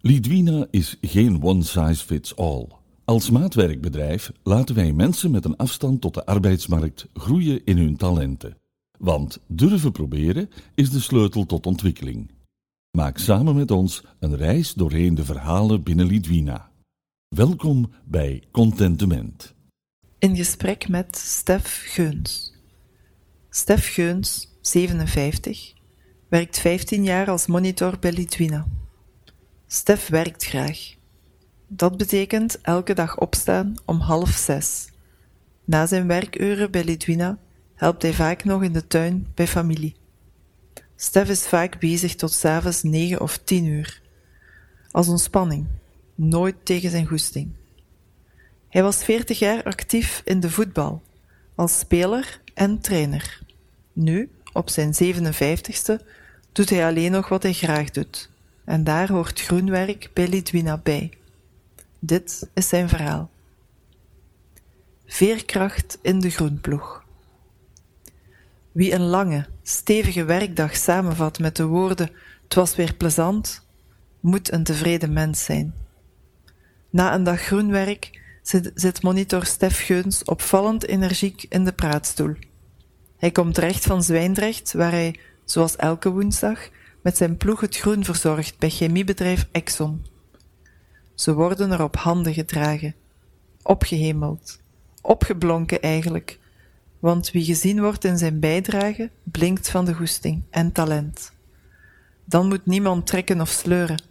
Lidwina is geen one size fits all. Als maatwerkbedrijf laten wij mensen met een afstand tot de arbeidsmarkt groeien in hun talenten. Want durven proberen is de sleutel tot ontwikkeling. Maak samen met ons een reis doorheen de verhalen binnen Lidwina. Welkom bij Contentement. In gesprek met Stef Geuns. Stef Geuns, 57, werkt 15 jaar als monitor bij Lidwina. Stef werkt graag. Dat betekent elke dag opstaan om half zes. Na zijn werkuren bij Lidwina helpt hij vaak nog in de tuin bij familie. Stef is vaak bezig tot s'avonds negen of tien uur. Als ontspanning, nooit tegen zijn goesting. Hij was veertig jaar actief in de voetbal, als speler en trainer. Nu, op zijn 57ste, doet hij alleen nog wat hij graag doet. En daar hoort groenwerk bij Lidwina bij. Dit is zijn verhaal. Veerkracht in de groenploeg. Wie een lange, stevige werkdag samenvat met de woorden: Het was weer plezant, moet een tevreden mens zijn. Na een dag groenwerk zit monitor Stef Geuns opvallend energiek in de praatstoel. Hij komt recht van Zwijndrecht, waar hij, zoals elke woensdag, met zijn ploeg het groen verzorgt bij chemiebedrijf Exxon. Ze worden er op handen gedragen, opgehemeld, opgeblonken eigenlijk, want wie gezien wordt in zijn bijdrage, blinkt van de goesting en talent. Dan moet niemand trekken of sleuren,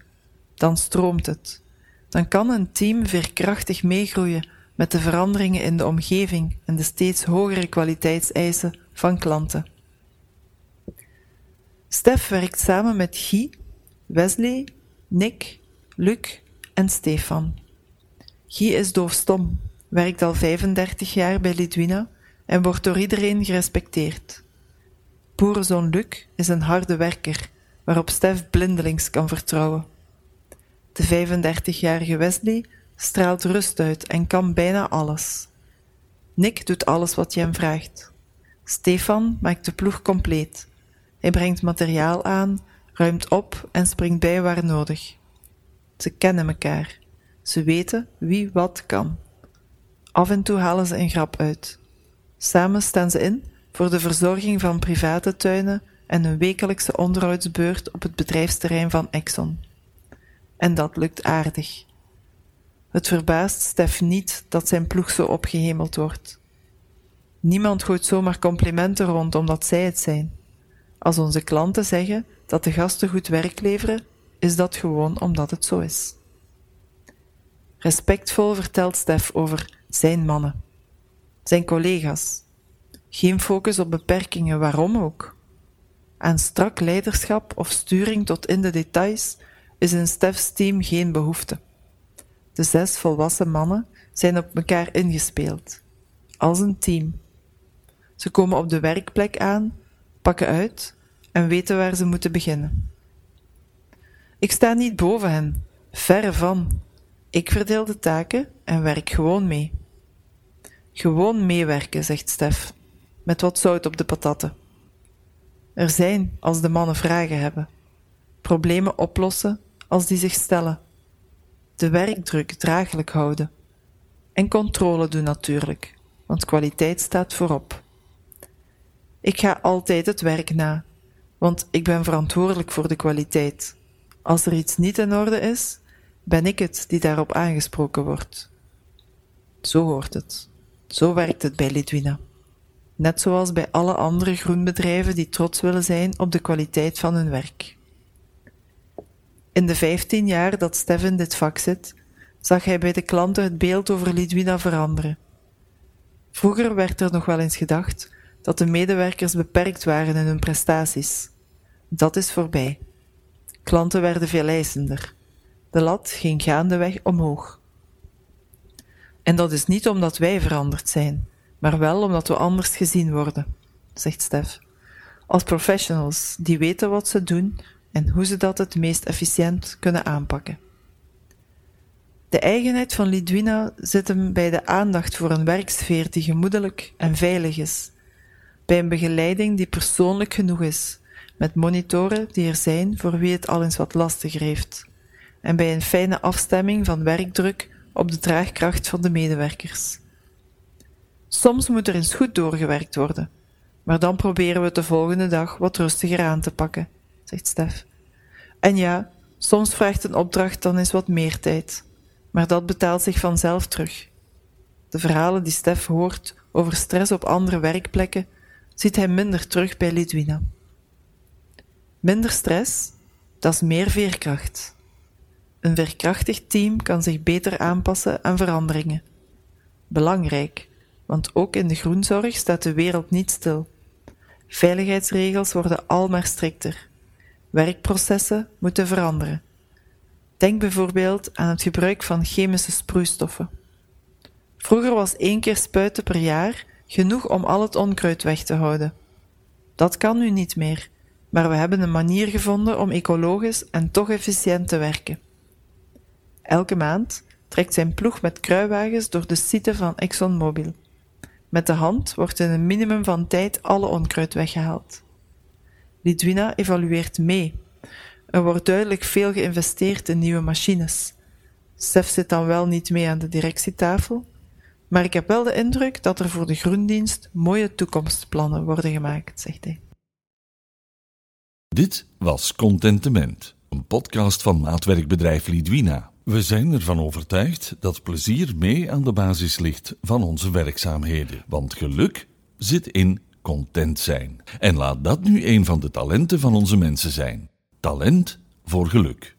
dan stroomt het. Dan kan een team veerkrachtig meegroeien met de veranderingen in de omgeving en de steeds hogere kwaliteitseisen van klanten. Stef werkt samen met Guy, Wesley, Nick, Luc en Stefan. Guy is doofstom, werkt al 35 jaar bij Lidwina en wordt door iedereen gerespecteerd. Boerenzoon Luc is een harde werker, waarop Stef blindelings kan vertrouwen. De 35-jarige Wesley straalt rust uit en kan bijna alles. Nick doet alles wat je hem vraagt. Stefan maakt de ploeg compleet. Hij brengt materiaal aan, ruimt op en springt bij waar nodig. Ze kennen elkaar. Ze weten wie wat kan. Af en toe halen ze een grap uit. Samen staan ze in voor de verzorging van private tuinen en een wekelijkse onderhoudsbeurt op het bedrijfsterrein van Exxon. En dat lukt aardig. Het verbaast Stef niet dat zijn ploeg zo opgehemeld wordt. Niemand gooit zomaar complimenten rond omdat zij het zijn. Als onze klanten zeggen dat de gasten goed werk leveren, is dat gewoon omdat het zo is. Respectvol vertelt Stef over zijn mannen, zijn collega's. Geen focus op beperkingen, waarom ook. Aan strak leiderschap of sturing tot in de details is in Stef's team geen behoefte. De zes volwassen mannen zijn op elkaar ingespeeld, als een team. Ze komen op de werkplek aan, pakken uit en weten waar ze moeten beginnen. Ik sta niet boven hen, verre van. Ik verdeel de taken en werk gewoon mee. Gewoon meewerken, zegt Stef, met wat zout op de patatten. Er zijn als de mannen vragen hebben. Problemen oplossen als die zich stellen. De werkdruk draaglijk houden. En controle doen natuurlijk, want kwaliteit staat voorop. Ik ga altijd het werk na, want ik ben verantwoordelijk voor de kwaliteit. Als er iets niet in orde is, ben ik het die daarop aangesproken wordt. Zo hoort het. Zo werkt het bij Lidwina. Net zoals bij alle andere groenbedrijven die trots willen zijn op de kwaliteit van hun werk. In de vijftien jaar dat Stef in dit vak zit, zag hij bij de klanten het beeld over Lidwina veranderen. Vroeger werd er nog wel eens gedacht dat de medewerkers beperkt waren in hun prestaties. Dat is voorbij. Klanten werden veel eisender. De lat ging gaandeweg omhoog. En dat is niet omdat wij veranderd zijn, maar wel omdat we anders gezien worden, zegt Stef. Als professionals die weten wat ze doen en hoe ze dat het meest efficiënt kunnen aanpakken. De eigenheid van Lidwina zit hem bij de aandacht voor een werksfeer die gemoedelijk en veilig is, bij een begeleiding die persoonlijk genoeg is, met monitoren die er zijn voor wie het al eens wat lastiger heeft, en bij een fijne afstemming van werkdruk op de draagkracht van de medewerkers. Soms moet er eens goed doorgewerkt worden, maar dan proberen we het de volgende dag wat rustiger aan te pakken, zegt Stef. En ja, soms vraagt een opdracht dan eens wat meer tijd, maar dat betaalt zich vanzelf terug. De verhalen die Stef hoort over stress op andere werkplekken ziet hij minder terug bij Lidwina. Minder stress, dat is meer veerkracht. Een veerkrachtig team kan zich beter aanpassen aan veranderingen. Belangrijk, want ook in de groenzorg staat de wereld niet stil. Veiligheidsregels worden al maar strikter. Werkprocessen moeten veranderen. Denk bijvoorbeeld aan het gebruik van chemische sproeistoffen. Vroeger was één keer spuiten per jaar genoeg om al het onkruid weg te houden. Dat kan nu niet meer, maar we hebben een manier gevonden om ecologisch en toch efficiënt te werken. Elke maand trekt zijn ploeg met kruiwagens door de site van ExxonMobil. Met de hand wordt in een minimum van tijd alle onkruid weggehaald. Lidwina evalueert mee. Er wordt duidelijk veel geïnvesteerd in nieuwe machines. Stef zit dan wel niet mee aan de directietafel, maar ik heb wel de indruk dat er voor de groendienst mooie toekomstplannen worden gemaakt, zegt hij. Dit was Contentement, een podcast van maatwerkbedrijf Lidwina. We zijn ervan overtuigd dat plezier mee aan de basis ligt van onze werkzaamheden. Want geluk zit in content zijn. En laat dat nu een van de talenten van onze mensen zijn. Talent voor geluk.